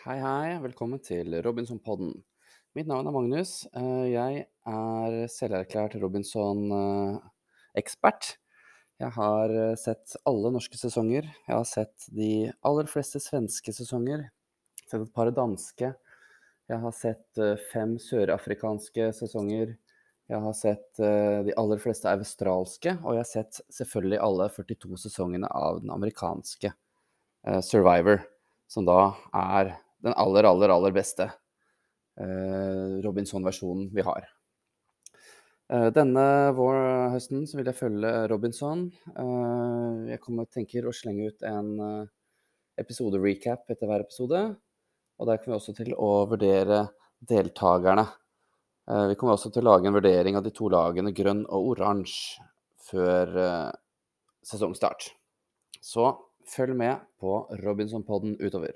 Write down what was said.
Hei, hei. Velkommen til Robinson-podden. Mitt navn er Magnus. Eh, Jeg er selverklært Robinson-ekspert. Jeg har eh, sett alle norske sesonger. Jeg har sett de aller fleste svenske sesonger. Sett et par danske. Jeg har sett eh, fem sørafrikanske sesonger. Jeg har sett de aller fleste australske, og jeg har sett selvfølgelig alle 42 sesongene av den amerikanske Survivor, som da er den aller, aller, aller beste eh, Robinson-versjonen vi har. Eh, Denne vår høsten så vil jeg følge Robinson. Eh, Jeg kommer tenker å slenge ut en eh, episode-recap etter hver episode. Og der kommer vi også til å vurdere deltakerne. Eh, Vi kommer også til å lage en vurdering av de to lagene grønn og oransje før eh, sesongstart. Så følg med på Robinson-podden utover.